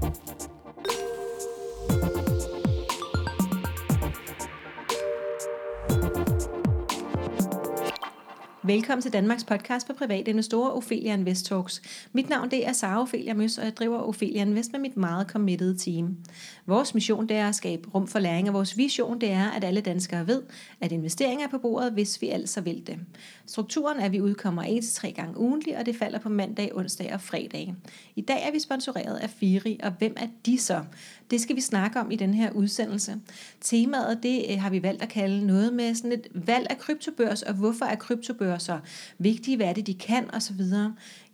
Thank you. Velkommen til Danmarks podcast for private investorer, Ophelia Invest Talks. Mit navn det er Sara Ophelia Møs, og jeg driver Ophelia Invest med mit meget committed team. Vores mission det er at skabe rum for læring, og vores vision det er, at alle danskere ved, at investeringer er på bordet, hvis vi altså vil det. Strukturen er, at vi udkommer 1-3 gange ugentlig, og det falder på mandag, onsdag og fredag. I dag er vi sponsoreret af Firi, og hvem er de så? Det skal vi snakke om i den her udsendelse. Temaet det øh, har vi valgt at kalde noget med sådan et valg af kryptobørs, og hvorfor er kryptobørser vigtige, hvad er det, de kan osv.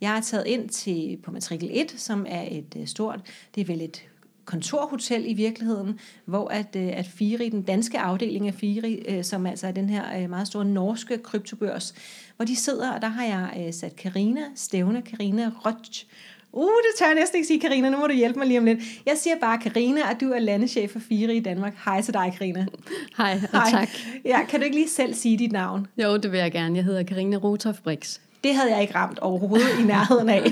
Jeg har taget ind til på matrikel 1, som er et øh, stort, det er vel et kontorhotel i virkeligheden, hvor at, øh, at Firi, den danske afdeling af Firi, som altså er den her meget store norske kryptobørs, hvor de sidder, og der har jeg sat Karina Stævne, Karina Rotsch, Uh, det tør jeg næsten ikke sige, Karina. Nu må du hjælpe mig lige om lidt. Jeg siger bare, Karina, at du er landeschef for Fire i Danmark. Hej til dig, Karina. Hej, og Hej. tak. Ja, kan du ikke lige selv sige dit navn? Jo, det vil jeg gerne. Jeg hedder Karina Rotoff Brix. Det havde jeg ikke ramt overhovedet i nærheden af.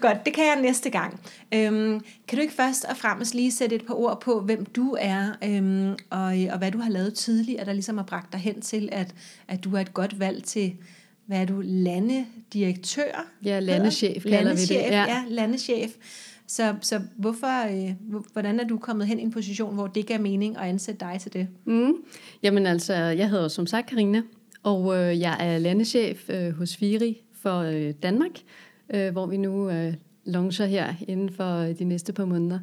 Godt, det kan jeg næste gang. Øhm, kan du ikke først og fremmest lige sætte et par ord på, hvem du er, øhm, og, og hvad du har lavet tidligere, der ligesom har bragt dig hen til, at, at du er et godt valg til hvad er du, landedirektør? Ja, landechef kalder landechef, vi det. Ja, ja landechef. Så, så hvorfor, øh, hvordan er du kommet hen i en position, hvor det gav mening at ansætte dig til det? Mm. Jamen altså, jeg hedder som sagt Karina, og øh, jeg er landechef øh, hos Firi for øh, Danmark, øh, hvor vi nu øh, launcher her inden for de næste par måneder.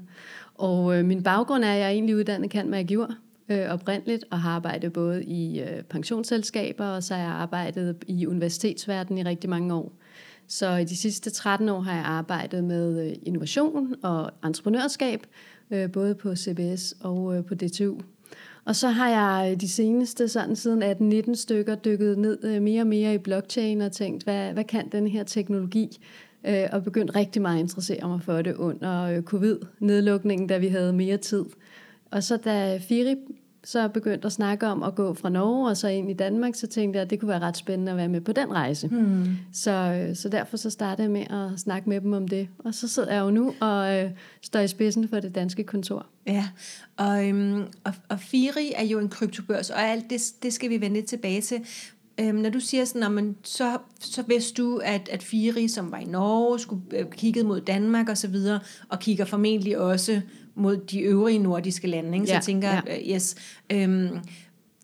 Og øh, min baggrund er, at jeg er egentlig uddannet kan magiur, øh, oprindeligt og har arbejdet både i øh, pensionsselskaber, og så har jeg arbejdet i universitetsverdenen i rigtig mange år. Så i de sidste 13 år har jeg arbejdet med øh, innovation og entreprenørskab, øh, både på CBS og øh, på DTU. Og så har jeg øh, de seneste, sådan siden 18-19 stykker, dykket ned øh, mere og mere i blockchain og tænkt, hvad, hvad kan den her teknologi? Øh, og begyndt rigtig meget at interessere mig for det under øh, covid-nedlukningen, da vi havde mere tid. Og så da Firi så begyndte at snakke om at gå fra Norge og så ind i Danmark, så tænkte jeg, at det kunne være ret spændende at være med på den rejse. Hmm. Så, så derfor så startede jeg med at snakke med dem om det. Og så sidder jeg jo nu og øh, står i spidsen for det danske kontor. Ja, og, øhm, og, og Firi er jo en kryptobørs, og alt det, det skal vi vende tilbage til. Øhm, når du siger sådan, man, så, så vidste du, at, at Firi, som var i Norge, skulle øh, kigge mod Danmark og så videre, og kigger formentlig også mod de øvrige nordiske lande. Ikke? Så ja, jeg tænker, ja. Øh, yes. Øhm,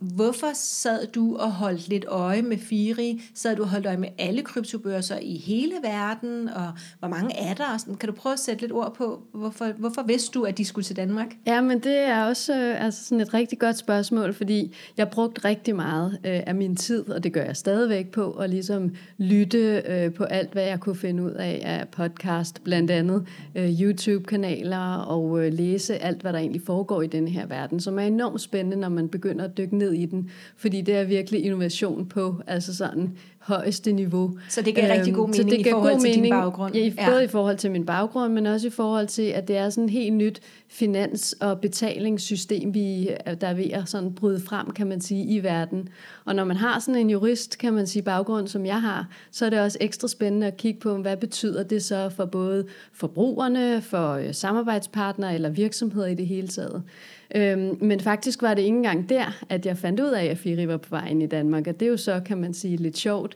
Hvorfor sad du og holdt lidt øje med Firi? Sad du og holdt øje med alle kryptobørser i hele verden? Og hvor mange er der? Sådan, kan du prøve at sætte lidt ord på, hvorfor, hvorfor vidste du, at de skulle til Danmark? Ja, men det er også øh, altså sådan et rigtig godt spørgsmål, fordi jeg brugte rigtig meget øh, af min tid, og det gør jeg stadigvæk på, at ligesom lytte øh, på alt, hvad jeg kunne finde ud af af podcast, blandt andet øh, YouTube-kanaler, og øh, læse alt, hvad der egentlig foregår i den her verden, som er enormt spændende, når man begynder at dykke ned i den, fordi det er virkelig innovation på altså sådan højeste niveau. Så det giver øhm, rigtig god mening det i forhold til mening, din baggrund? Ja, både ja. i forhold til min baggrund, men også i forhold til, at det er sådan et helt nyt finans- og betalingssystem, vi, der er ved at sådan bryde frem, kan man sige, i verden. Og når man har sådan en jurist, kan man sige, baggrund, som jeg har, så er det også ekstra spændende at kigge på, hvad betyder det så for både forbrugerne, for øh, samarbejdspartnere eller virksomheder i det hele taget. Øhm, men faktisk var det ikke engang der, at jeg fandt ud af, at Firi var på vej ind i Danmark. Og det er jo så, kan man sige, lidt sjovt.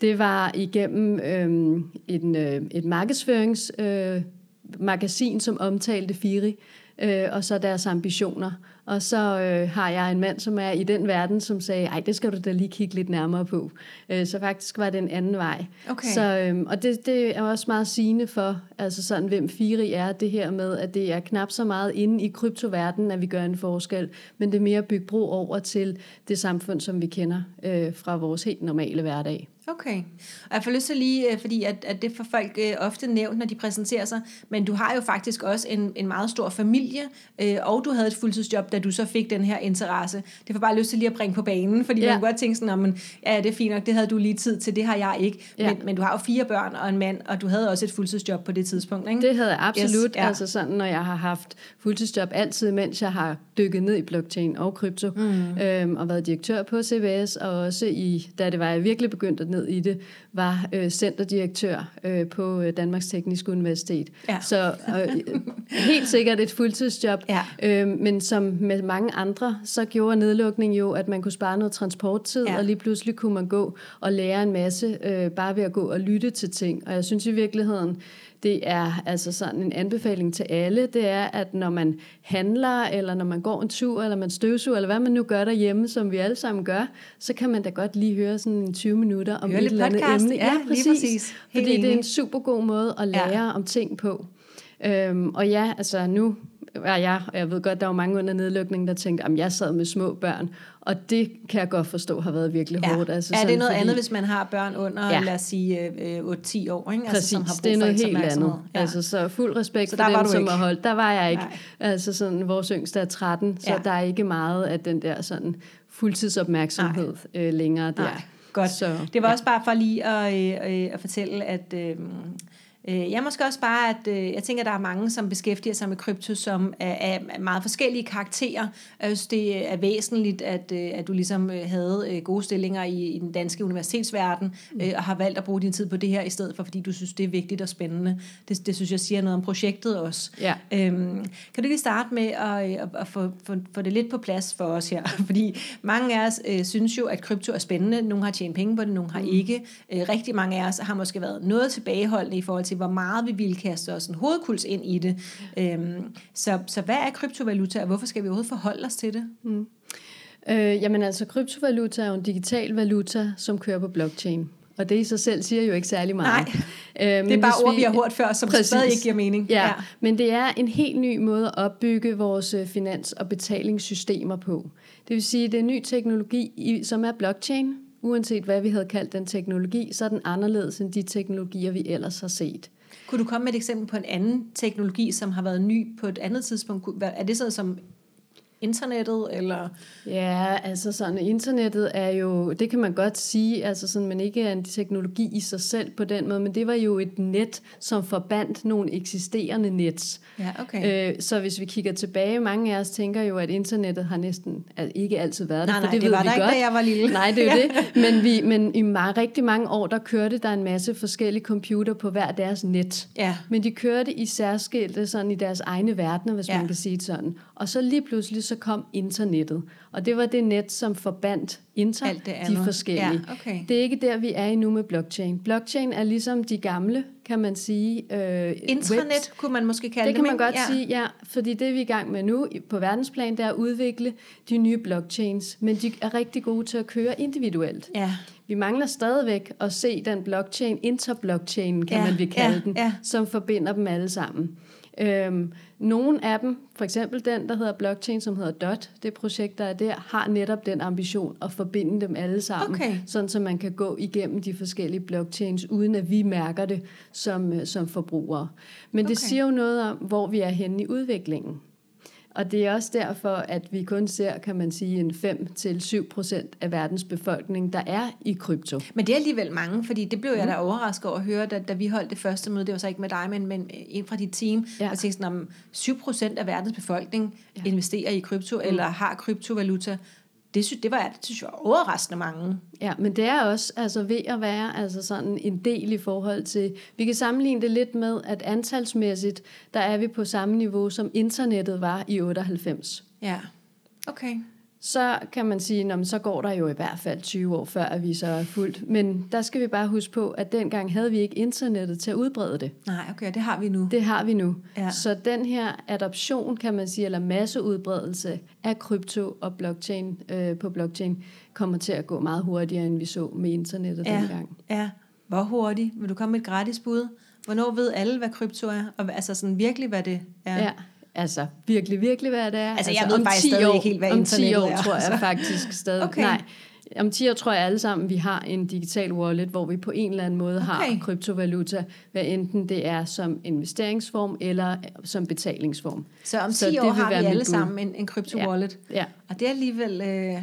Det var igennem øh, en, øh, et markedsføringsmagasin, øh, som omtalte Firi, øh, og så deres ambitioner. Og så øh, har jeg en mand, som er i den verden, som sagde, ej, det skal du da lige kigge lidt nærmere på. Øh, så faktisk var det en anden vej. Okay. Så, øh, og det, det er også meget sigende for, altså sådan, hvem Firi er, det her med, at det er knap så meget inde i kryptoverdenen, at vi gør en forskel, men det er mere at bygge bro over til det samfund, som vi kender øh, fra vores helt normale hverdag. Okay. Og jeg får lyst til lige, øh, fordi at, at det får folk øh, ofte nævnt, når de præsenterer sig, men du har jo faktisk også en, en meget stor familie, øh, og du havde et fuldtidsjob, da du så fik den her interesse. Det får bare lyst til lige at bringe på banen, fordi ja. man kan godt tænke sådan, men, ja, det er fint nok, det havde du lige tid til, det har jeg ikke. Ja. Men, men du har jo fire børn og en mand, og du havde også et fuldtidsjob på det tidspunkt, ikke? Det havde jeg absolut. Yes, ja. Altså sådan, når jeg har haft fuldtidsjob altid, mens jeg har dykket ned i blockchain og krypto, mm. øhm, og været direktør på CBS, og også i, da det var, jeg virkelig begyndte at ned i det, var øh, centerdirektør øh, på øh, Danmarks Tekniske Universitet. Ja. Så øh, helt sikkert et fuldtidsjob. Ja. Øh, men som med mange andre, så gjorde nedlukningen jo, at man kunne spare noget transporttid, Ja. og lige pludselig kunne man gå og lære en masse, øh, bare ved at gå og lytte til ting. Og jeg synes i virkeligheden, det er altså sådan en anbefaling til alle, det er, at når man handler, eller når man går en tur, eller man støvsuger, eller hvad man nu gør derhjemme, som vi alle sammen gør, så kan man da godt lige høre sådan en 20 minutter om Høre et eller andet podcast. emne. Ja, lige præcis. Helt Fordi det er enig. en super god måde at lære ja. om ting på. Øhm, og ja, altså nu er jeg, og jeg ved godt, der var mange under nedlukningen, der tænkte, at jeg sad med små børn, og det kan jeg godt forstå har været virkelig Ja. hårdt. Altså er det noget fordi- andet, hvis man har børn under, ja. Lad os sige, øh, 8-10 år, ikke? Præcis, som har brug det er for noget ens helt andet. Ja. Altså, så fuld respekt Så for der var dem, som ikke? har holdt. Der var jeg ikke. Nej. Altså sådan, vores yngste er 13, så Ja. der er ikke meget af den der sådan fuldtidsopmærksomhed øh, længere der. Nej, godt. Så, Det var ja. også bare for lige at, øh, øh, at fortælle, at øh, øh, jeg måske også bare, at øh, jeg tænker, at der er mange, som beskæftiger sig med krypto, som er, meget forskellige karakterer. Jeg synes, det er væsentligt, at, øh, at du ligesom øh, havde øh, gode stillinger i, i den danske universitetsverden, øh, og har valgt at bruge din tid på det her, i stedet for, fordi du synes, det er vigtigt og spændende. Det, det synes jeg siger noget om projektet også. Ja. Øhm, kan du lige starte med at, at, at få, få, få det lidt på plads for os her? Fordi mange af os øh, synes jo, at krypto er spændende. Nogle har tjent penge på det, nogle har Mm. ikke. Øh, rigtig mange af os har måske været noget tilbageholdende i forhold til, hvor meget vi ville kaste os en hovedkuls ind i det. Øhm, så, så hvad er kryptovaluta, og hvorfor skal vi overhovedet forholde os til det? Øh, jamen altså, kryptovaluta er jo en digital valuta, som kører på blockchain. Og det i sig selv siger jo ikke særlig meget. Nej, øh, Det er bare ord, vi har hørt før, som Præcis. stadig ikke giver mening. Ja, ja, men det er en helt ny måde at opbygge vores øh, finans- og betalingssystemer på. Det vil sige, at det er ny teknologi, som er blockchain. Uanset hvad vi havde kaldt den teknologi, så er den anderledes end de teknologier, vi ellers har set. Kunne du komme med et eksempel på en anden teknologi, som har været ny på et andet tidspunkt? Er det sådan som internettet, eller... Ja, altså sådan, internettet er jo, det kan man godt sige, altså sådan, men ikke er en teknologi i sig selv på den måde, men det var jo et net, som forbandt nogle eksisterende nets. Ja, okay. Øh, så hvis vi kigger tilbage, mange af os tænker jo, at internettet har næsten al- ikke altid været der, Nej, for det, det ved var vi der ikke, godt. da jeg var lille. Nej, det er jo det. Men, vi, men i meget, rigtig mange år, der kørte der en masse forskellige computer på hver deres net. Ja. Men de kørte i særskilte, sådan i deres egne verdener, hvis ja. man kan sige det sådan. Og så lige pludselig så kom internettet. Og det var det net, som forbandt inter Alt det de andet. forskellige. Ja, okay. Det er ikke der, vi er endnu med blockchain. Blockchain er ligesom de gamle, kan man sige. Øh, Intranet webs. kunne man måske kalde Det kan man ikke? godt ja. sige, ja. Fordi det, vi er i gang med nu på verdensplan, det er at udvikle de nye blockchains. Men de er rigtig gode til at køre individuelt. Ja. Vi mangler stadigvæk at se den blockchain, interblockchain kan Ja, man vil kalde ja, den, ja. som forbinder dem alle sammen. Øhm, nogle af dem, for eksempel den, der hedder blockchain, som hedder DOT, det projekt, der er der, har netop den ambition at forbinde dem alle sammen, Okay. sådan så man kan gå igennem de forskellige blockchains, uden at vi mærker det som, øh, som forbrugere. Men det Okay. siger jo noget om, hvor vi er henne i udviklingen. Og det er også derfor, at vi kun ser, kan man sige, en 5-7 procent af verdens befolkning, der er i krypto. Men det er alligevel mange, fordi det blev jeg Mm. da overrasket over at høre, da, da vi holdt det første møde. Det var så ikke med dig, men, men en fra dit team. Ja. Og tænkte sådan, om 7% af verdens befolkning. Ja. investerer i krypto, mm. eller har kryptovaluta. Det synes, det var, det synes jeg var overraskende mange. Ja, men det er også altså, ved at være altså sådan en del i forhold til... Vi kan sammenligne det lidt med, at antalsmæssigt, der er vi på samme niveau, som internettet var i 98. Ja, okay. Så kan man sige, at så går der jo i hvert fald 20 år, før at vi så er fuldt. Men der skal vi bare huske på, at dengang havde vi ikke internettet til at udbrede det. Nej, okay, det har vi nu. Det har vi nu. Ja. Så den her adoption, kan man sige, eller masseudbredelse af krypto og blockchain øh, på blockchain, kommer til at gå meget hurtigere, end vi så med internettet ja, dengang. ja. Hvor hurtigt? Vil du komme med et gratis bud? Hvornår ved alle, hvad krypto er? Og, altså sådan virkelig, hvad det er? Ja. Altså virkelig, virkelig, hvad det er. Altså, jeg ved faktisk stadig ikke helt, hvad om 10 internettet år, er, tror jeg altså. faktisk stadig. Okay. Nej, om 10 år tror jeg alle sammen, vi har en digital wallet, hvor vi på en eller anden måde Okay. har kryptovaluta, hvad enten det er som investeringsform eller som betalingsform. Så om 10 Så år har vi alle bud. sammen en, en krypto-wallet. Ja. Og det er alligevel... Øh,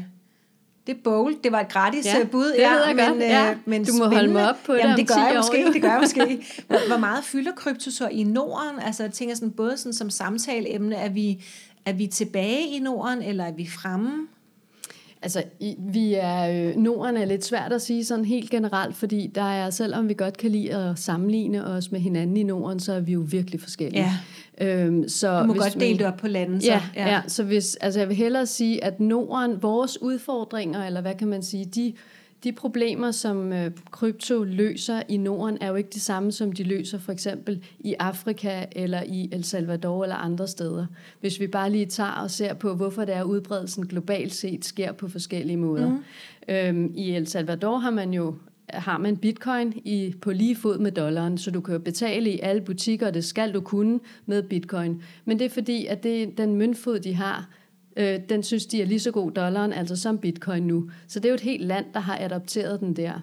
det er bold. Det var et gratis Ja, ja, bud. det ved jeg godt. Ja. øh, men Du må holde spændende. mig op på det Jamen, om det gør 10 jeg måske. Det gør jeg måske. Hvor, hvor meget fylder krypto så i Norden? Altså, jeg tænker sådan, både sådan som samtaleemne, er vi, er vi tilbage i Norden, eller er vi fremme? Altså, i, vi er, øh, Norden er lidt svært at sige sådan helt generelt, fordi der er, selvom vi godt kan lide at sammenligne os med hinanden i Norden, så er vi jo virkelig forskellige. Ja. Øhm, så Du må hvis godt dele det op på landet. Så. Ja, ja. ja, så hvis, altså jeg vil hellere sige, at Norden, vores udfordringer, eller hvad kan man sige, de, de problemer, som øh, krypto løser i Norden, er jo ikke de samme, som de løser for eksempel i Afrika eller i El Salvador eller andre steder. Hvis vi bare lige tager og ser på, hvorfor det er, udbredelsen globalt set sker på forskellige måder. Mm. Øhm, I El Salvador har man jo har man bitcoin i, på lige fod med dollaren, så du kan jo betale i alle butikker, og det skal du kunne med bitcoin. Men det er fordi, at det den møntfod, de har, øh, den synes de er lige så god dollaren, altså som bitcoin nu. Så det er jo et helt land, der har adopteret den der.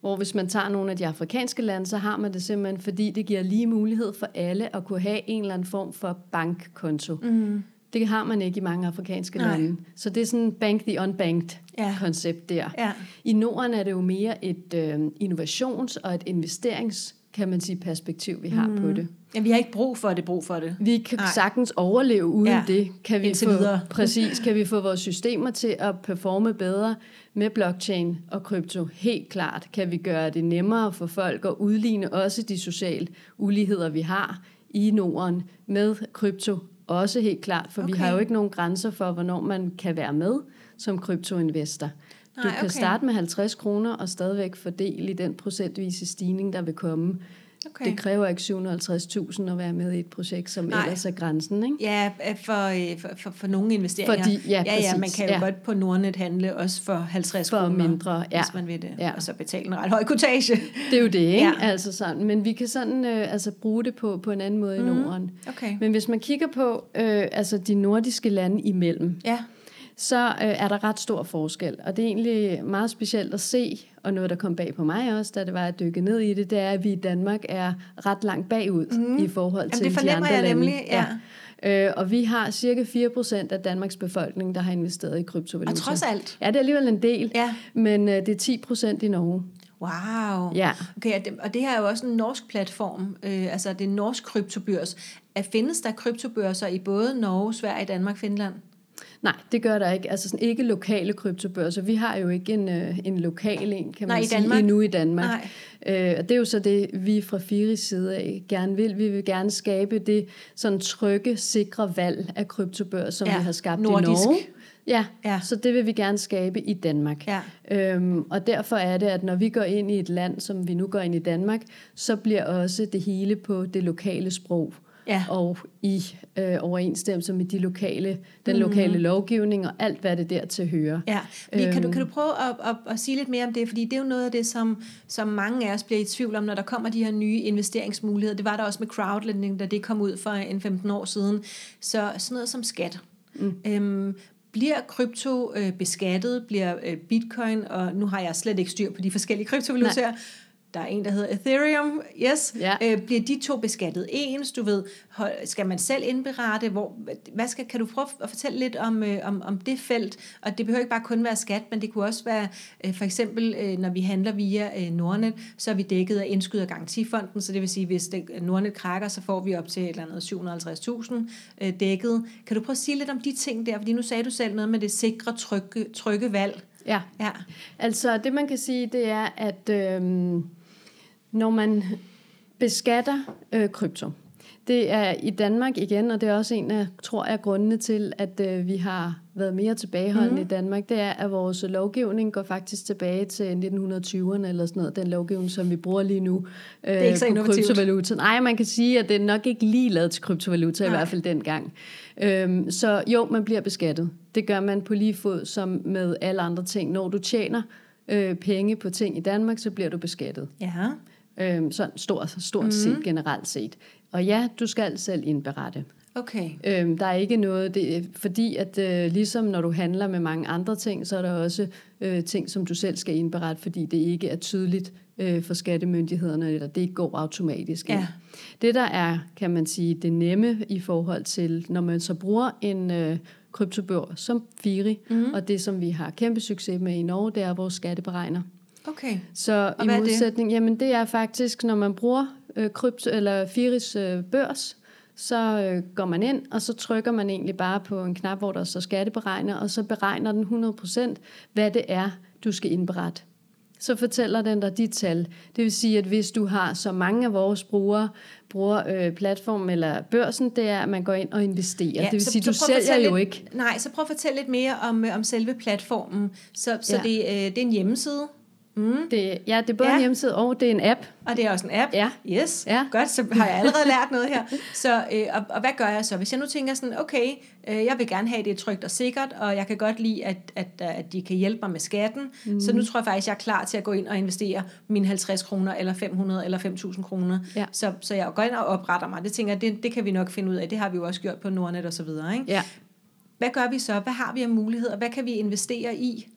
Hvor hvis man tager nogle af de afrikanske lande, så har man det simpelthen, fordi det giver lige mulighed for alle at kunne have en eller anden form for bankkonto. Mm. Det har man ikke i mange afrikanske Nej. lande. Så det er sådan bank the unbanked Ja. koncept der. Ja. I Norden er det jo mere et øh, innovations- og et investerings kan man sige, perspektiv, vi har mm. på det. Ja, vi har ikke brug for det, brug for det. Vi kan Nej. Sagtens overleve uden Ja, det. Kan vi indtil få, videre. Præcis, kan vi få vores systemer til at performe bedre med blockchain og krypto? Helt klart. Kan vi gøre det nemmere for folk at udligne også de sociale uligheder, vi har i Norden med krypto? Også helt klart, for okay. vi har jo ikke nogen grænser for, hvornår man kan være med som kryptoinvestor. Du Nej, kan okay. starte med 50 kroner og stadigvæk fordele i den procentvise stigning, der vil komme. Okay. Det kræver ikke 750.000 at være med i et projekt, som Nej. ellers er grænsen, ikke? Ja, for, øh, for, for, for nogle investeringer. Fordi- ja, ja, ja, man kan jo ja. godt på Nordnet handle også for 50 For kroner, mindre, ja. hvis man vil det. Ja. Og så betale en ret høj kortage. Det er jo det, ikke? Ja. Ja. Altså sådan. Men vi kan sådan øh, altså bruge det på, på en anden måde mm. i Norden. Okay. Men hvis man kigger på øh, altså de nordiske lande imellem, Ja, så øh, er der ret stor forskel. Og det er egentlig meget specielt at se, og noget, der kom bag på mig også, da det var at dykke ned i det, det er, at vi i Danmark er ret langt bagud mm. i forhold Jamen, til det de andre jeg lande. nemlig, ja. Ja. Øh, og vi har cirka 4% af Danmarks befolkning, der har investeret i kryptovaluta. og trods alt. Ja, det er alligevel en del, Ja. men øh, det er 10% i Norge. Wow. Ja. Okay, og det, og det her er jo også en norsk platform, øh, altså det er en norsk kryptobørs. Er, findes der kryptobørser i både Norge, Sverige, Danmark, Finland? Nej, det gør der ikke. Altså sådan, ikke lokale kryptobørser. Vi har jo ikke en, øh, en lokal en, kan Nej, man i sige, Danmark. endnu i Danmark. Nej. Øh, og det er jo så det, vi fra Firis side af gerne vil. Vi vil gerne skabe det sådan trygge, sikre valg af kryptobørser, som Ja, vi har skabt nordisk. i Norge. Ja, Ja. ja, så det vil vi gerne skabe i Danmark. Ja. Øhm, og derfor er det, at når vi går ind i et land, som vi nu går ind i Danmark, så bliver også det hele på det lokale sprog. Ja. Og i øh, overensstemmelse med de lokale, den Mhm. lokale lovgivning og alt, hvad det dertil hører. Ja, fordi kan, du, Øhm. kan du prøve at, at, at sige lidt mere om det? Fordi det er jo noget af det, som, som mange af os bliver i tvivl om, når der kommer de her nye investeringsmuligheder. Det var der også med crowdlending, da det kom ud for en 15 år siden. Så sådan noget som skat. Mm. Øhm, bliver krypto øh, beskattet? Bliver øh, bitcoin, og nu har jeg slet ikke styr på de forskellige kryptovalutaer, der er en, der hedder Ethereum, yes. Ja. Øh, bliver de to beskattet ens? Du ved, skal man selv indberette? Hvor, hvad skal, kan du prøve at fortælle lidt om, øh, om, om det felt? Og det behøver ikke bare kun være skat, men det kunne også være, øh, for eksempel, øh, når vi handler via øh, Nordnet, så er vi dækket af indskud af garantifonden, så det vil sige, hvis det, Nordnet krakker, så får vi op til et eller andet 750.000 øh, dækket. Kan du prøve at sige lidt om de ting der? Fordi nu sagde du selv noget med det sikre, trygge, trygge valg. Ja. Ja. Altså det man kan sige, det er, at øhm, når man beskatter øh, krypto, det er i Danmark igen, og det er også en af, tror jeg, grundene til, at øh, vi har været mere tilbageholdende mm. i Danmark, det er, at vores lovgivning går faktisk tilbage til 1920'erne eller sådan noget, den lovgivning, som vi bruger lige nu øh, er ikke så på innovativt. kryptovaluta. Nej, man kan sige, at det er nok ikke lige lavet til kryptovaluta, Nej. i hvert fald dengang. Øhm, så jo, man bliver beskattet. Det gør man på lige fod som med alle andre ting. Når du tjener øh, penge på ting i Danmark, så bliver du beskattet. Ja. Øhm, sådan stort, stort mm. set, generelt set. Og ja, du skal selv indberette. Okay. Øhm, der er ikke noget, det, fordi at øh, ligesom når du handler med mange andre ting, så er der også øh, ting, som du selv skal indberette, fordi det ikke er tydeligt øh, for skattemyndighederne, eller det går automatisk. Ja. Det der er, kan man sige, det nemme i forhold til, når man så bruger en øh, kryptobør som Firi, mm. og det som vi har kæmpe succes med i Norge, det er vores skatteberegner. Okay. Så Og i er det? modsætning, jamen det er faktisk, når man bruger øh, krypto, eller Firis øh, børs, så øh, går man ind, og så trykker man egentlig bare på en knap, hvor der står skatteberegner, og så beregner den 100% hvad det er, du skal indberette så fortæller den dig de tal. Det vil sige, at hvis du har så mange af vores brugere bruger øh, platform eller børsen, det er, at man går ind og investerer. Ja, det vil så, sige, du sælger jo lidt, ikke. Nej, så prøv at fortælle lidt mere om, øh, om selve platformen. Så, så ja. det, øh, det er en hjemmeside? Mm. Det, ja, det er både ja. en hjemmeside og det er en app. Og det er også en app? Ja. Yes, ja. godt, så har jeg allerede lært noget her. Så, øh, og, og hvad gør jeg så? Hvis jeg nu tænker sådan, okay, øh, jeg vil gerne have det trygt og sikkert, og jeg kan godt lide, at, at, at de kan hjælpe mig med skatten, mm. så nu tror jeg faktisk, jeg er klar til at gå ind og investere mine 50 kroner, eller 500, eller 5.000 kroner. Ja. Så, så jeg går ind og opretter mig. Det tænker jeg, det, det kan vi nok finde ud af. Det har vi jo også gjort på Nordnet og så videre. Ikke? Ja. Hvad gør vi så? Hvad har vi af muligheder? Hvad kan vi investere i?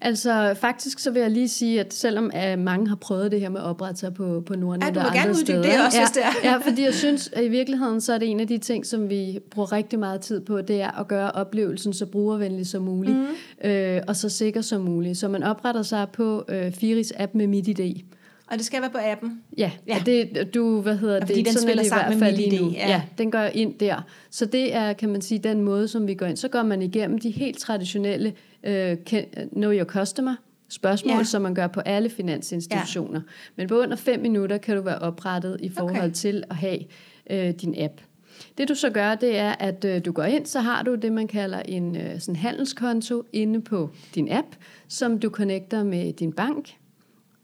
Altså faktisk så vil jeg lige sige, at selvom at mange har prøvet det her med at oprette sig på, på Nordnet ja, du må og gerne uddybe det også, ja, hvis det er. ja, fordi jeg synes, at i virkeligheden så er det en af de ting, som vi bruger rigtig meget tid på, det er at gøre oplevelsen så brugervenlig som muligt, mm. øh, og så sikker som muligt. Så man opretter sig på øh, Firis app med MitID. Og det skal være på appen? Ja, ja. Og det, du, hvad hedder ja, det? den sådan spiller sammen med MitID. Ja. ja, den går ind der. Så det er, kan man sige, den måde, som vi går ind. Så går man igennem de helt traditionelle uh, Know Your Customer spørgsmål, ja. som man gør på alle finansinstitutioner. Ja. Men på under fem minutter kan du være oprettet i forhold okay. til at have uh, din app. Det du så gør, det er, at uh, du går ind, så har du det, man kalder en uh, sådan handelskonto inde på din app, som du connecter med din bank,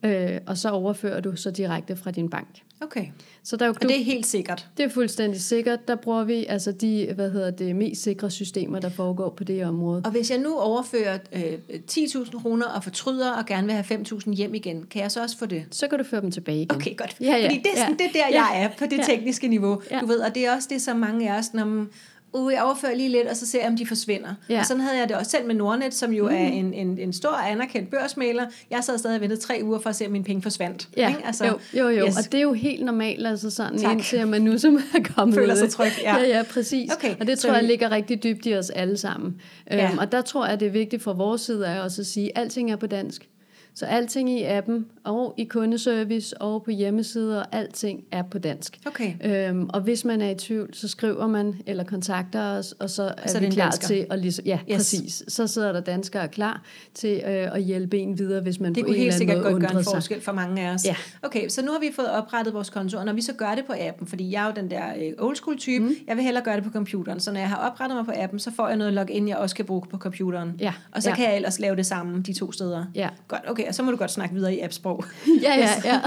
øh, og så overfører du så direkte fra din bank. Okay. Så der er jo, og det er helt sikkert? Det er fuldstændig sikkert. Der bruger vi altså de hvad hedder det, mest sikre systemer, der foregår på det område. Og hvis jeg nu overfører øh, 10.000 kroner og fortryder og gerne vil have 5.000 hjem igen, kan jeg så også få det? Så kan du føre dem tilbage igen. Okay, godt. Ja, ja, Fordi det er, sådan, ja, det er der, jeg er på det ja, tekniske niveau. Ja. Du ved, og det er også det, som mange af os, når uh, jeg overfører lige lidt, og så ser jeg, om de forsvinder. Ja. Og sådan havde jeg det også selv med Nordnet, som jo mm. er en, en, en stor anerkendt børsmaler. Jeg sad stadig og ventede tre uger for at se, om mine penge forsvandt. Ja, ikke? Altså, jo, jo, jo. Yes. og det er jo helt normalt, altså sådan, tak. indtil man nu som er kommet Føler sig tryg, ja. ja. Ja, præcis. Okay, og det tror jeg ligger rigtig dybt i os alle sammen. Ja. Um, og der tror jeg, det er vigtigt fra vores side af også at sige, at alting er på dansk. Så alting i appen og i kundeservice og på hjemmesider, alting er på dansk. Okay. Øhm, og hvis man er i tvivl, så skriver man eller kontakter os, og så er så vi klar dansker. til at ligesom, ja, yes. præcis. Så sidder der danskere klar til øh, at hjælpe en videre, hvis man det på en eller anden måde Det kunne helt sikkert godt gøre en forskel for mange af os. Ja. Okay, så nu har vi fået oprettet vores konto, og når vi så gør det på appen, fordi jeg er jo den der øh, old school type, mm. jeg vil hellere gøre det på computeren, så når jeg har oprettet mig på appen, så får jeg noget login, jeg også kan bruge på computeren. Ja. Og så ja. kan jeg ellers lave det samme de to steder. Ja. Godt, okay, og så må du godt snakke videre i appsprog. ja, ja, ja.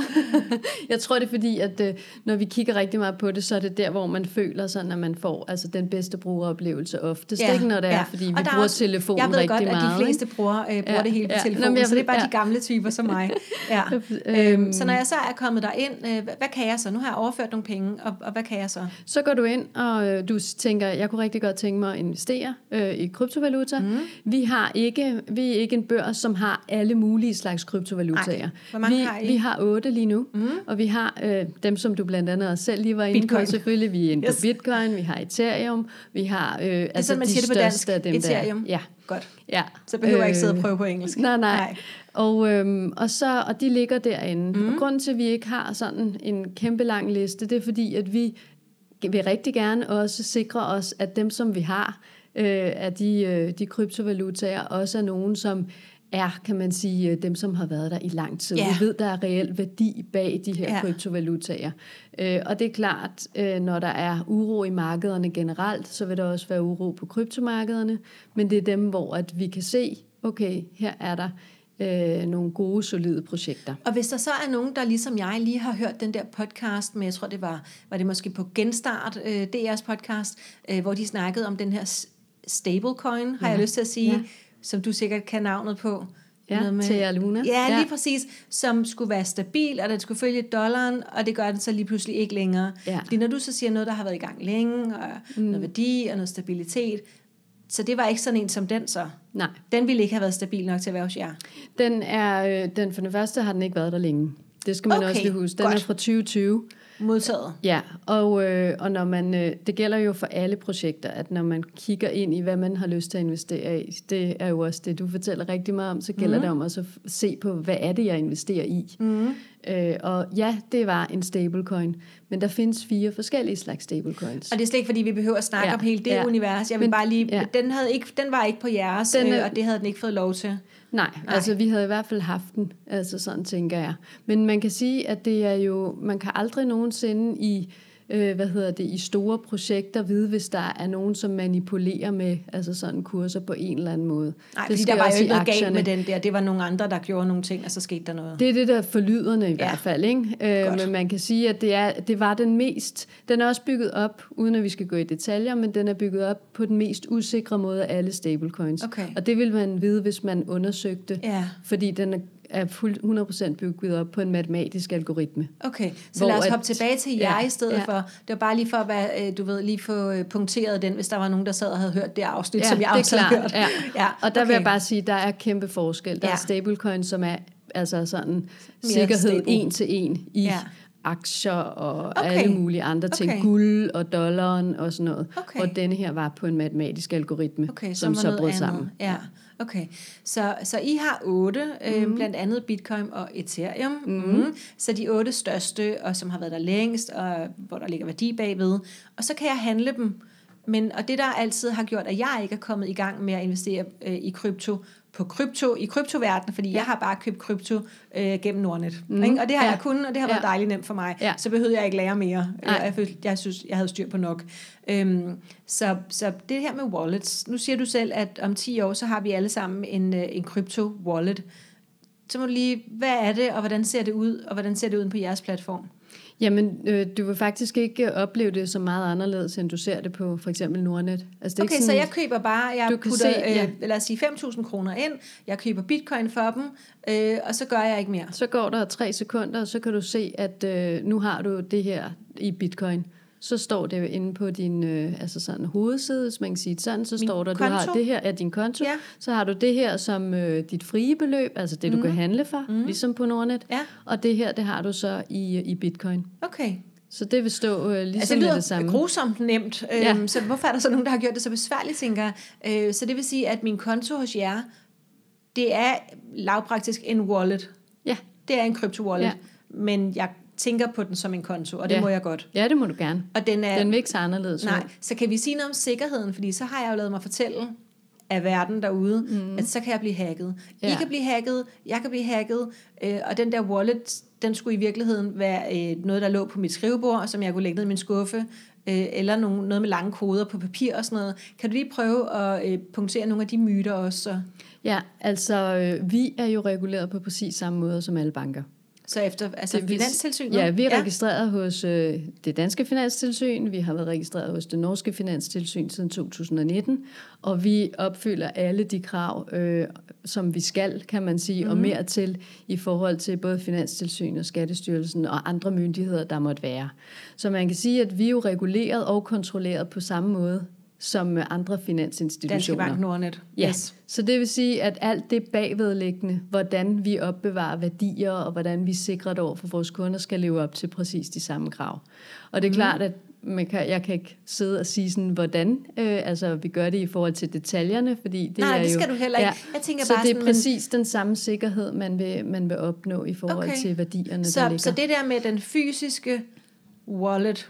Jeg tror det er fordi, at øh, når vi kigger rigtig meget på det, så er det der, hvor man føler sådan, at man får altså, den bedste brugeroplevelse oftest. Ja, ikke når det er, ja. fordi vi bruger også, telefonen rigtig meget. Jeg ved godt, at de fleste bruger, øh, bruger ja, det hele på ja. telefonen, Nå, jeg, så det er bare ja. de gamle typer som mig. Ja. øhm, så når jeg så er kommet derind, øh, hvad kan jeg så? Nu har jeg overført nogle penge, og, og hvad kan jeg så? Så går du ind, og øh, du tænker, jeg kunne rigtig godt tænke mig at investere øh, i kryptovaluta. Mm. Vi har ikke, vi er ikke en børs, som har alle mulige slags kryptovalutaer. Ej, hvor mange vi, har I? Vi har otte lige nu, mm. og vi har øh, dem, som du blandt andet også selv lige var inde på, selvfølgelig. Vi er inde yes. på Bitcoin, vi har Ethereum, vi har øh, det er altså sådan, man de siger det på dansk. af dem Ethereum. Der. Ja. Godt. Ja. Så behøver jeg ikke sidde og prøve på engelsk. Nej, nej. nej. Og, øhm, og, så, og de ligger derinde. Mm. Og grunden til, at vi ikke har sådan en kæmpe lang liste, det er fordi, at vi vil rigtig gerne også sikre os, at dem, som vi har, øh, af de, øh, de kryptovalutaer, også er nogen, som er, kan man sige, dem, som har været der i lang tid. Ja. Vi ved, der er reel værdi bag de her Ja. kryptovalutaer. Øh, og det er klart, øh, når der er uro i markederne generelt, så vil der også være uro på kryptomarkederne, men det er dem, hvor at vi kan se, okay, her er der øh, nogle gode, solide projekter. Og hvis der så er nogen, der ligesom jeg lige har hørt den der podcast med, jeg tror det var, var det måske på Genstart, øh, DR's podcast, øh, hvor de snakkede om den her stablecoin, har Ja. jeg lyst til at sige, Ja. Som du sikkert kan navnet på. Ja, Noget med- Terra Luna. Ja, lige Ja. præcis. Som skulle være stabil, og den skulle følge dollaren, og det gør den så lige pludselig ikke længere. Ja. Fordi når du så siger noget, der har været i gang længe, og mm. noget værdi og noget stabilitet, så det var ikke sådan en som den så. Nej, Den ville ikke have været stabil nok til at være hos jer. den er, øh, den, for det første har den ikke været der længe. Det skal man Okay, også lige huske. Den godt. er fra 2020. Modtaget. Ja, og, øh, og når man, øh, det gælder jo for alle projekter, at når man kigger ind i, hvad man har lyst til at investere i, det er jo også det, du fortæller rigtig meget om, så gælder mm. det om også at se på, hvad er det, jeg investerer i. Mm. Øh, og ja, det var en stablecoin, men der findes fire forskellige slags stablecoins. Og det er slet ikke, fordi vi behøver at snakke ja, om hele det ja. univers. Jeg vil Men- bare lige, ja. den, havde ikke, den var ikke på jeres, Den øh, og det havde den ikke fået lov til. Nej, Nej. Altså vi havde i hvert fald haft den, altså sådan tænker jeg. Men man kan sige, at det er jo, man kan aldrig nogensinde i, øh, hvad hedder det, i store projekter vide, hvis der er nogen, som manipulerer med altså sådan kurser på en eller anden måde. Nej, Det der var jo ikke noget galt med den der. Det var nogle andre, der gjorde nogle ting, og så skete der noget. Det er det der forlyderne i Ja. ja. hvert fald, ikke? Øh, Godt. men man kan sige, at det, er, det var den mest... Den er også bygget op, uden at vi skal gå i detaljer, men den er bygget op på den mest usikre måde af alle stablecoins. Okay. Og det vil man vide, hvis man undersøgte, Ja, fordi den er, fuldt 100% bygget op på en matematisk algoritme. okay. Så lad os at- hoppe tilbage til jer Ja, i stedet ja. for. Det var bare lige for at være, øh, du ved, lige få øh, punkteret den, hvis der var nogen, der sad og havde hørt det afsnit, Ja, som jeg også havde hørt. ja. ja Og der okay. vil jeg bare sige, at der er kæmpe forskel. Der Ja. er stablecoins, som er altså sådan sikkerhed stable. en til en i Ja. Aktier og Okay. alle mulige andre ting. Okay. Guld og dollaren og sådan noget. Okay. Hvor denne her var på en matematisk algoritme, Okay, som så brød andet. sammen. Ja, okay. Så, så I har otte, øh, Mhm. blandt andet Bitcoin og Ethereum. Mm. Så de otte største, og som har været der længst, og hvor der ligger værdi bagved. Og så kan jeg handle dem. Men, og det, der altid har gjort, at jeg ikke er kommet i gang med at investere øh, i krypto, på krypto, i kryptoverdenen, fordi ja. jeg har bare købt krypto øh, gennem Nordnet. Mm. Ikke? Og det har Ja. jeg kunnet, og det har været Ja. dejligt nemt for mig. Ja. Så behøvede jeg ikke lære mere. Nej. Jeg, jeg, følte, jeg synes, jeg havde styr på nok. Øhm, så, så det her med wallets, nu siger du selv, at om 10 år, så har vi alle sammen en, øh, en krypto-wallet. Så må du lige, hvad er det, og hvordan ser det ud, og hvordan ser det ud på jeres platform? Jamen, øh, du vil faktisk ikke opleve det så meget anderledes, end du ser det på for eksempel Nordnet. Altså, det er Okay, ikke så sådan, jeg køber bare, jeg Du kan putter, se, ja. øh, lad os sige 5.000 kroner ind, jeg køber bitcoin for dem, øh, og så gør jeg ikke mere. Så går der tre sekunder, og så kan du se, at øh, nu har du det her i bitcoin. Så står det jo inde på din øh, altså sådan, hovedside, hvis man kan sige det sådan, så Min står der, du konto? har det her er din konto. Ja. Så har du det her som øh, dit frie beløb, altså det, du mm. kan handle for, mm. ligesom på Nordnet. Ja. Og det her, det har du så i, i bitcoin. Okay. Så det vil stå øh, ligesom Altså, det lyder det samme. grusomt nemt, øhm, Ja. så hvorfor er der så nogen, der har gjort det så besværligt, tænker jeg. Øh, så det vil sige, at min konto hos jer, det er lavpraktisk en wallet. Ja. Det er en krypto-wallet, Ja. men jeg tænker på den som en konto, og det Ja. må jeg godt. ja, det må du gerne. Og den er, Den vil ikke se anderledes nej, ud. så kan vi sige noget om sikkerheden, fordi så har jeg jo lavet mig fortælle af verden derude, mm. at så kan jeg blive hacket. Ja. I kan blive hacket, jeg kan blive hacket, øh, og den der wallet, den skulle i virkeligheden være øh, noget, der lå på mit skrivebord, som jeg kunne lægge ned i min skuffe, øh, eller nogen, noget med lange koder på papir og sådan noget. Kan du lige prøve at øh, punktere nogle af de myter også? Så, Ja, altså øh, vi er jo reguleret på præcis samme måde som alle banker. Så efter altså Det finanstilsynet? Ja, vi er registreret hos øh, det danske finanstilsyn, vi har været registreret hos det norske finanstilsyn siden 2019, og vi opfylder alle de krav, øh, som vi skal, kan man sige, mm. og mere til i forhold til både finanstilsyn og skattestyrelsen og andre myndigheder, der måtte være. Så man kan sige, at vi er jo reguleret og kontrolleret på samme måde som andre Danske finansinstitutioner. Bank Nordnet. Ja, Yes. så det vil sige, at alt det bagvedliggende, hvordan vi opbevarer værdier, og hvordan vi sikrer det over for vores kunder, skal leve op til præcis de samme krav. Og det er Mhm. klart, at man kan, jeg kan ikke sidde og sige sådan, hvordan øh, altså, vi gør det i forhold til detaljerne, fordi det Nej, er det jo, skal du heller ikke. Jeg tænker så bare det er sådan, præcis den samme sikkerhed, man vil, man vil opnå i forhold Okay. til værdierne, der Så, ligger. så det der med den fysiske wallet,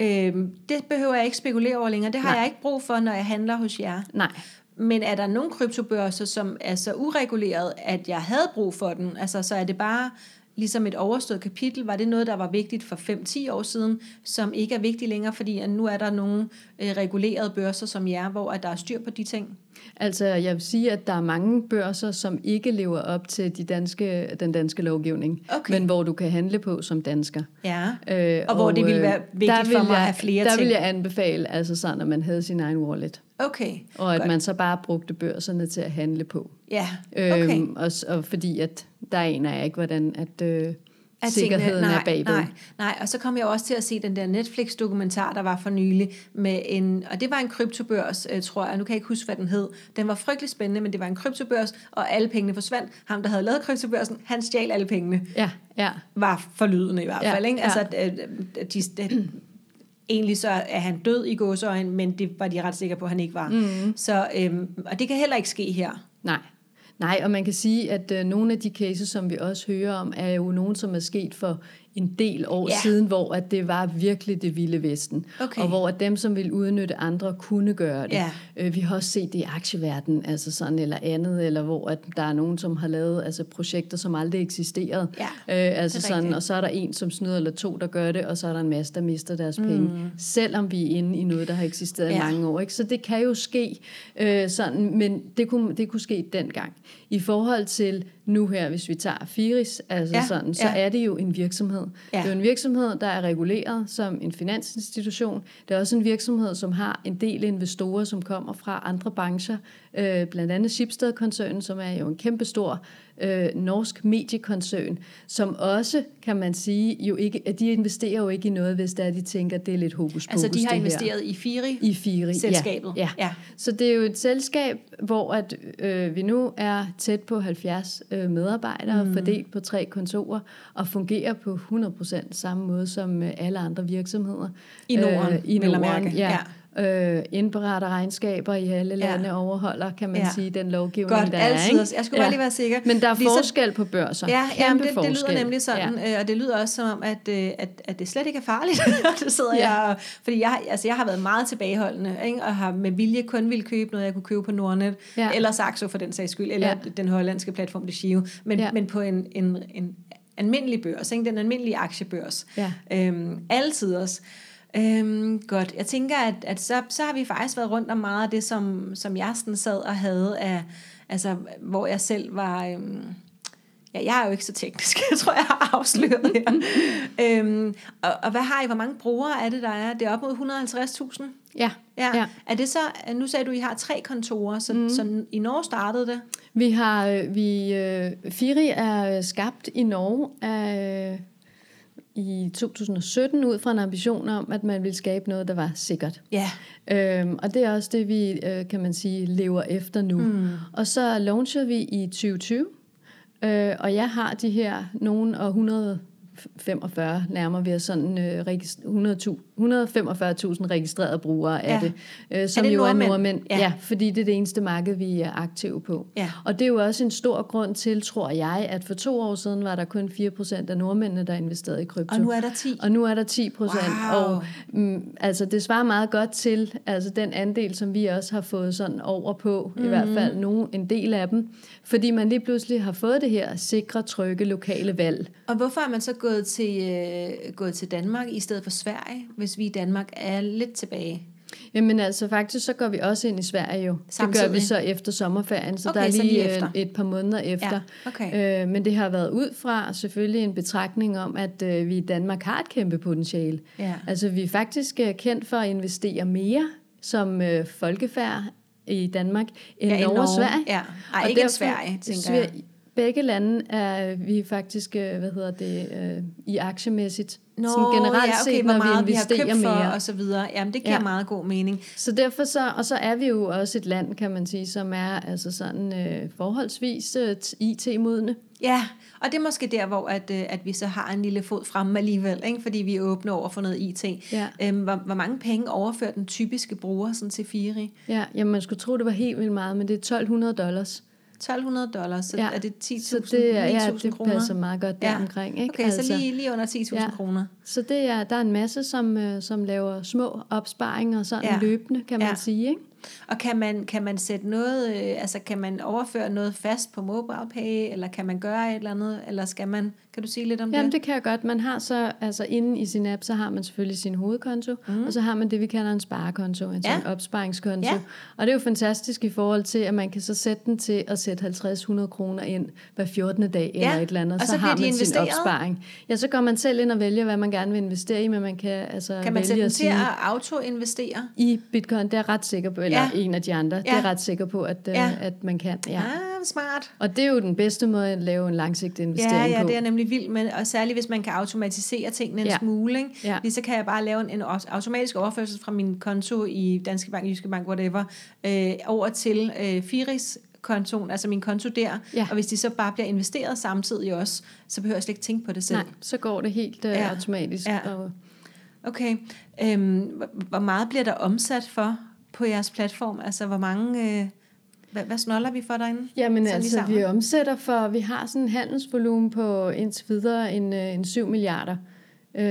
øhm, det behøver jeg ikke spekulere over længere. Det har Nej. jeg ikke brug for, når jeg handler hos jer. Nej, Men er der nogle kryptobørser, som er så ureguleret, at jeg havde brug for den? Altså, så er det bare ligesom et overstået kapitel. Var det noget, der var vigtigt for 5-10 år siden, som ikke er vigtigt længere, fordi at nu er der nogle øh, regulerede børser som jer, hvor at der er styr på de ting? Altså, jeg vil sige, at der er mange børser, som ikke lever op til de danske, den danske lovgivning, Okay. men hvor du kan handle på som dansker. Ja. Øh, Og hvor det ville være vigtigt der for mig at jeg, have flere der ting. vil jeg anbefale, altså sådan, at man havde sin egen wallet, Okay. og at Godt. man så bare brugte børserne til at handle på. Ja, okay. Øhm, og, og fordi at der aner jeg ikke, hvordan at, øh, At sikkerheden tingene- nej, er bagved. Nej, nej, og så kom jeg også til at se den der Netflix-dokumentar, der var for nylig, med en, og det var en kryptobørs, øh, tror jeg, nu kan jeg ikke huske, hvad den hed. Den var frygtelig spændende, men det var en kryptobørs, og alle pengene forsvandt. Ham, der havde lavet kryptobørsen, han stjal alle pengene. Ja, ja. Var forlydende i hvert Ja, fald, ikke? ja. Altså, at, øh, de, de, egentlig så er han død i gåsøjen, men det var de ret sikre på, at han ikke var. Mm. Så, øhm, og det kan heller ikke ske her. Nej. Nej, og man kan sige, at øh, nogle af de cases, som vi også hører om, er jo nogen, som er sket for en del år Ja. siden, hvor at det var virkelig det vilde vesten. Okay. Og hvor at dem, som ville udnytte andre, kunne gøre det. Ja. Øh, vi har også set det i aktieverdenen, altså sådan eller andet, eller hvor at der er nogen, som har lavet altså projekter, som aldrig eksisterede. Ja, øh, altså sådan, rigtigt. og så er der en, som snyder, eller to, der gør det, og så er der en masse, der mister deres penge. Mm. Selvom vi er inde i noget, der har eksisteret Ja. i mange år. Ikke? Så det kan jo ske øh, sådan, men det kunne, det kunne ske dengang. I forhold til nu her, hvis vi tager Firis, altså Ja, sådan, så ja. er det jo en virksomhed. Ja. Det er jo en virksomhed, der er reguleret som en finansinstitution. Det er også en virksomhed, som har en del investorer, som kommer fra andre brancher, øh, blandt andet Schibsted-koncernen, som er jo en kæmpestor øh, norsk mediekoncern, som også, kan man sige, jo ikke, at de investerer jo ikke i noget, hvis det er, de tænker, at det er lidt hokus Altså, de har det her. investeret i Firi, I Firi. selskabet. Ja, ja. Ja. Så det er jo et selskab, hvor at, øh, vi nu er tæt på 70 øh, medarbejdere, mm. fordelt på tre kontorer, og fungerer på 100% samme måde som øh, alle andre virksomheder. I Norden, Øh, I Norden, mærke. ja. Øh, indberetter regnskaber i alle lande, Ja. overholder, kan man Ja. sige, den lovgivning, Godt, der altid. er. også. Jeg skulle bare lige være sikker. Men der er Ligesom- forskel på børser. Ja, jamen, det, det lyder nemlig sådan, ja. øh, og det lyder også som om, at, øh, at, at det slet ikke er farligt. det sidder Ja. jeg, fordi jeg, altså, jeg har været meget tilbageholdende, ikke? og har med vilje kun ville købe noget, jeg kunne købe på Nordnet, Ja. eller Saxo for den sags skyld, eller Ja. den hollandske platform, det Shio, men, Ja. men på en, en, en almindelig børs, ikke? den almindelige aktiebørs. Ja. Øhm, altid også. Øhm, godt. Jeg tænker, at, at så, så har vi faktisk været rundt om meget af det, som, som jeg sådan sad og havde af, altså, hvor jeg selv var... Øhm, Ja, jeg er jo ikke så teknisk, jeg tror, jeg har afsløret her. øhm, og, og hvad har I, hvor mange brugere er det, der er? Det er op mod 150.000? Ja, Ja. ja. Er det så, nu sagde du, at I har tre kontorer, så, mm. så i Norge startede det? Vi har, øh, vi, øh, Firi er skabt i Norge af, i 2017 ud fra en ambition om, at man ville skabe noget, der var sikkert. Ja. Øhm, og det er også det, vi, øh, kan man sige, lever efter nu. Mm. Og så launchede vi i 2020, øh, og jeg har de her nogen og 145 nærmer vi os sådan øh, regist- 100.000 145.000 registrerede brugere af Ja. det, øh, som det jo nordmænd? er nordmænd. Ja. Ja. fordi det er det eneste marked, vi er aktive på. Ja. Og det er jo også en stor grund til, tror jeg, at for to år siden var der kun 4% af nordmændene, der investerede i krypto. Og nu er der 10. Og nu er der 10 procent. Wow. Og mm, altså, det svarer meget godt til altså, den andel, som vi også har fået sådan over på, mm. i hvert Mhm. fald nogle, en del af dem. Fordi man lige pludselig har fået det her sikre, trygge, lokale valg. Og hvorfor er man så gået til, øh, gået til Danmark i stedet for Sverige, hvis vi i Danmark er lidt tilbage? Jamen altså faktisk, så går vi også ind i Sverige jo. Det gør Samtidig? vi så efter sommerferien, så Okay, der er så lige, lige øh, efter. et par måneder efter. Ja, okay. øh, men det har været ud fra selvfølgelig en betragtning om, at øh, vi i Danmark har et kæmpe potentiale. Ja. Altså vi er faktisk øh, kendt for at investere mere som øh, folkefærd i Danmark end Ja, i Norge Sverige. Ja. Ej, Og ikke derfor- Sverige, tænker jeg. Begge lande er vi faktisk, øh, hvad hedder det, øh, i aktiemæssigt. Nå, sådan generelt ja, okay, set, når meget vi vi har investerer købt for, mere. og så videre. Jamen, det giver ja. Ja. meget god mening. Så derfor så, og så er vi jo også et land, kan man sige, som er altså sådan øh, forholdsvis øh, IT-modne. Ja, og det er måske der, hvor at, øh, at vi så har en lille fod fremme alligevel, ikke? fordi vi er åbne over for noget IT. Ja. Øhm, hvor, hvor mange penge overfører den typiske bruger sådan til Firi? Ja, jamen man skulle tro, det var helt vildt meget, men det er 1200 dollars. 1200 dollars, så Ja. er det 10.000, Så det, er, ja, 9.000 det kroner? passer meget godt Ja. deromkring. Ikke? Okay, så lige, lige under 10.000 Ja. kroner. så det er, der er en masse, som, øh, som laver små opsparinger sådan ja. løbende, kan man Ja. sige. Ikke? Og kan man, kan man sætte noget, øh, altså kan man overføre noget fast på MobilePay, eller kan man gøre et eller andet, eller skal man, kan du sige lidt om Jamen det? det kan jeg godt. Man har så, altså inde i sin app, så har man selvfølgelig sin hovedkonto, mm. og så har man det, vi kalder en sparekonto, en Ja. sådan opsparingskonto. Ja. Og det er jo fantastisk i forhold til, at man kan så sætte den til at sætte 50-100 kroner ind hver 14. dag Ja, eller et eller andet, og så, så har man sin opsparing. Ja, så går man selv ind og vælger, hvad man gerne vil investere i, men man kan altså Kan man vælge sætte den at til sige, at auto-investere? i bitcoin, det er jeg ret sikker på, eller Ja. ja. en af de andre, det er Ja. ret sikker på, at, Ja. ja. at man kan. Ja. Ja. Ah, smart. Og det er jo den bedste måde at lave en langsigtet Ja, investering ja, på. det er nemlig vild med, og særligt hvis man kan automatisere tingene en Ja. smule. Ikke? Ja. Lige så kan jeg bare lave en, en automatisk overførsel fra min konto i Danske Bank, Jyske Bank, whatever, øh, over til øh, Firis kontoen, altså min konto der, Ja. og hvis de så bare bliver investeret samtidig også, så behøver jeg slet ikke tænke på det selv. Nej, så går det helt uh, Ja. ja. automatisk. Ja. Og, Okay. Øhm, hvor- hvor meget bliver der omsat for på jeres platform? Altså, hvor mange... Øh, Hvad, hvad snoller vi for derinde? Jamen altså, vi omsætter for, vi har sådan en handelsvolumen på indtil videre en, øh, en 7 milliarder øh,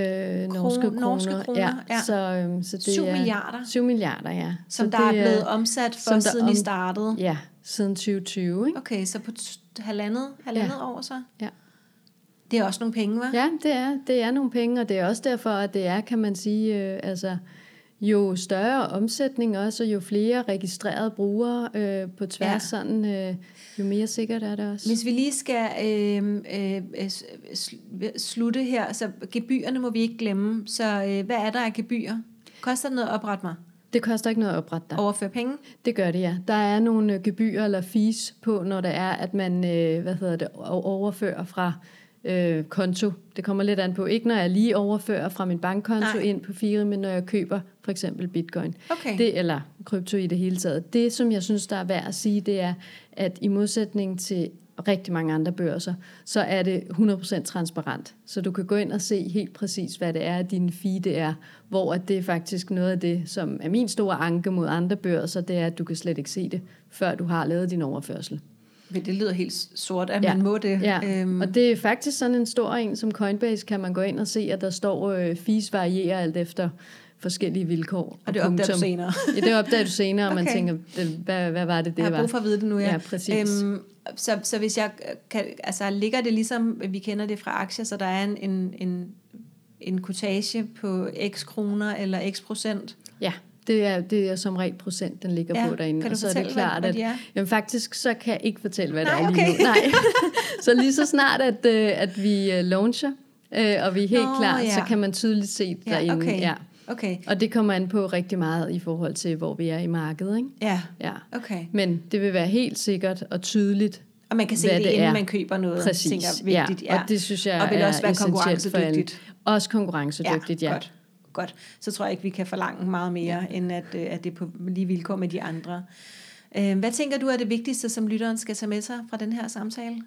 norske kroner. norske kroner, ja. ja. Så, øhm, så det 7 er, milliarder, 7 milliarder, ja. som så der er det blevet omsat for, siden I om- startede. Ja, siden 2020, ikke? Okay, så på t- halvandet, halvandet år så? Ja. Det er også nogle penge, hva'? Ja, det er, det er nogle penge, og det er også derfor, at det er, kan man sige, øh, altså, jo større omsætning også, og jo flere registrerede brugere øh, på tværs, Ja. sådan, øh, jo mere sikkert er det også. Hvis vi lige skal øh, øh, sl- slutte her, så gebyrerne må vi ikke glemme. Så øh, hvad er der af gebyrer? Koster det noget at oprette mig? Det koster ikke noget at oprette dig. Overføre penge? Det gør det, ja. Der er nogle øh, gebyrer eller fees på, når det er, at man øh, hvad hedder det, overfører fra øh, konto. Det kommer lidt an på. Ikke når jeg lige overfører fra min bankkonto Nej. Ind på Fire, men når jeg køber for eksempel bitcoin. Okay. Det, eller krypto i det hele taget. Det, som jeg synes, der er værd at sige, det er, at i modsætning til rigtig mange andre børser, så er det 100% transparent. Så du kan gå ind og se helt præcis, hvad det er, din feed det er, hvor at det er faktisk noget af det, som er min store anke mod andre børser, det er, at du kan slet ikke se det, før du har lavet din overførsel. Men Det lyder helt sort, at Ja. man må det. Ja, Øhm, og det er faktisk sådan en stor en som Coinbase, kan man gå ind og se, at der står, øh, fees varierer alt efter forskellige vilkår. og det opdager du punktum. senere. Ja, det opdager du senere, og man Okay. tænker, det- hvad, hvad var det, det jeg har var? brug for at vide det nu, ja. Ja, præcis. Øhm, så, så hvis jeg kan, altså ligger det ligesom, vi kender det fra aktier, så der er en, en, en, en kotage på x kroner eller x procent. Ja, det er, det er som regel procent, den ligger Ja, på derinde. kan du og så er fortælle, det klart, hvad- at hvad de er? jamen, faktisk så kan jeg ikke fortælle, hvad det Nej, er lige okay. nu. Nej. så lige så snart, at, øh, at vi øh, launcher, øh, og vi er helt Nå, klar, ja. så kan man tydeligt se Ja, derinde. okay. Ja. Okay, Og det kommer an på rigtig meget i forhold til, hvor vi er i markedet. Ikke? ja, Ja. okay. Men det vil være helt sikkert og tydeligt, Og man kan se det, det inden er. man køber noget, præcis. tænker vigtigt. Ja. Og det synes jeg og vil er også være essentielt for konkurrencedygtigt. Også konkurrencedygtigt, ja. Godt, godt. Så tror jeg ikke, vi kan forlange meget mere, end at, øh, at det er på lige vilkår med de andre. Øh, Hvad tænker du er det vigtigste, som lytteren skal tage med sig fra den her samtale?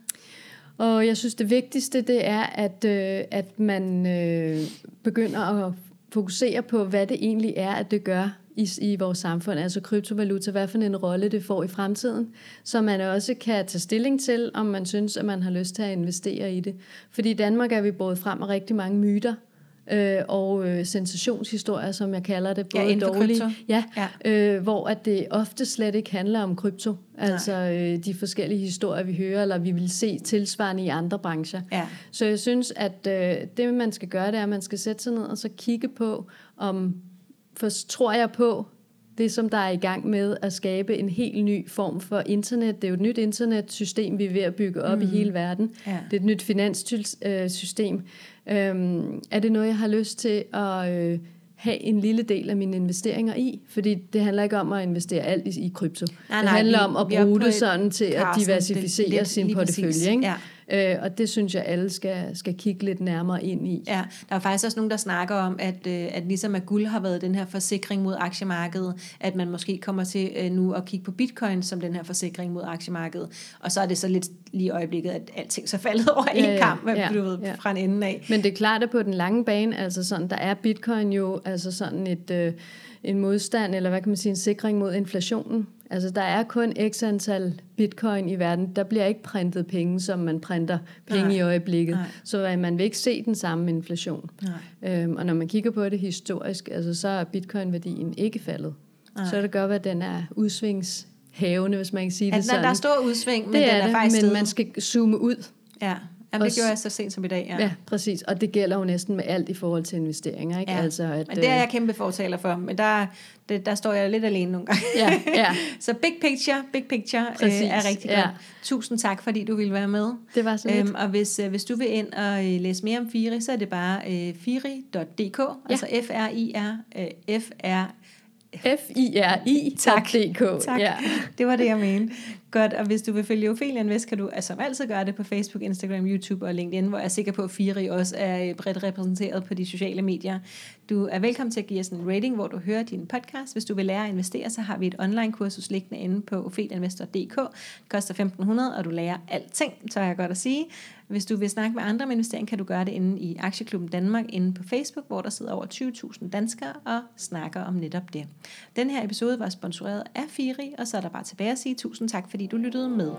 Og jeg synes, det vigtigste, det er, at, øh, at man øh, begynder at fokusere på, hvad det egentlig er, at det gør i, i vores samfund, altså kryptovaluta, hvad for en rolle det får i fremtiden, så man også kan tage stilling til, om man synes, at man har lyst til at investere i det. Fordi i Danmark er vi båret frem af rigtig mange myter, øh, og øh, sensationshistorier, som jeg kalder det, Ja, både for dårlige, krypto. ja, Ja. øh, hvor at det ofte slet ikke handler om krypto, altså øh, de forskellige historier, vi hører, eller vi vil se tilsvarende i andre brancher. Ja. Så jeg synes, at øh, det, man skal gøre, det er, at man skal sætte sig ned og så kigge på, om for tror jeg på det, som der er i gang med at skabe en helt ny form for internet. Det er jo et nyt internetsystem, vi er ved at bygge op mm. i hele verden. Ja. Det er et nyt finanssystem. Øhm, er det noget, jeg har lyst til at øh, have en lille del af mine investeringer i? Fordi det handler ikke om at investere alt i, i krypto. Nej, det nej, handler vi- om at bruge det et- sådan til at diversificere det- sin portefølje. Ikke? Ja. Øh, og det synes jeg, alle skal, skal kigge lidt nærmere ind i. Ja, der er faktisk også nogen, der snakker om, at, øh, at ligesom at guld har været den her forsikring mod aktiemarkedet, at man måske kommer til øh, nu at kigge på bitcoin som den her forsikring mod aktiemarkedet. Og så er det så lidt lige i øjeblikket, at alting så faldet over en Ja, ja, kamp, ja, du ved, ja. fra en ende af. Men det er klart, at på den lange bane, altså sådan, der er bitcoin jo altså sådan et, øh, en modstand, eller hvad kan man sige, en sikring mod inflationen. Altså der er kun x antal bitcoin i verden. Der bliver ikke printet penge, som man printer penge Nej. i øjeblikket. Nej. Så øh, man vil ikke se den samme inflation. Nej. Øhm, og når man kigger på det historisk, altså, så er bitcoin-værdien ikke faldet. Nej. Så er det godt, at den er udsvingshavende, hvis man kan sige det Altså, sådan. der er stor udsving, men det den er, er det, faktisk men steget. man skal zoome ud. Ja, Jamen, det gjorde jeg så sent som i dag. Ja. Ja. præcis. Og det gælder jo næsten med alt i forhold til investeringer. Ikke? Ja. Altså, at, Men det er øh, jeg kæmpe fortaler for, men der, det, der står jeg lidt alene nogle gange. Ja, ja. så big picture, big picture øh, Præcis, er rigtig ja. godt. Tusind tak, fordi du ville være med. Det var så. Øhm, og hvis, øh, hvis du vil ind og øh, læse mere om Firi, så er det bare øh, firi.dk, ja. altså F-R-I-R, øh, F-R, F-I-R-I.dk. Tak. Ja. det var det, jeg mente. Godt, og hvis du vil følge Ophelia Invest, kan du altså, som altid gøre det på Facebook, Instagram, YouTube og LinkedIn, hvor jeg er sikker på, at Firi også er øh, bredt repræsenteret på de sociale medier. Du er velkommen til at give os en rating, hvor du hører din podcast. Hvis du vil lære at investere, så har vi et online-kursus liggende inde på ofelianvestor.dk. Det koster 1500, og du lærer alting, så jeg godt at sige. Hvis du vil snakke med andre om investering, kan du gøre det inde i Aktieklubben Danmark inde på Facebook, hvor der sidder over 20.000 danskere og snakker om netop det. Den her episode var sponsoreret af Firi, og så er der bare tilbage at sige tusind tak, du lyttede med.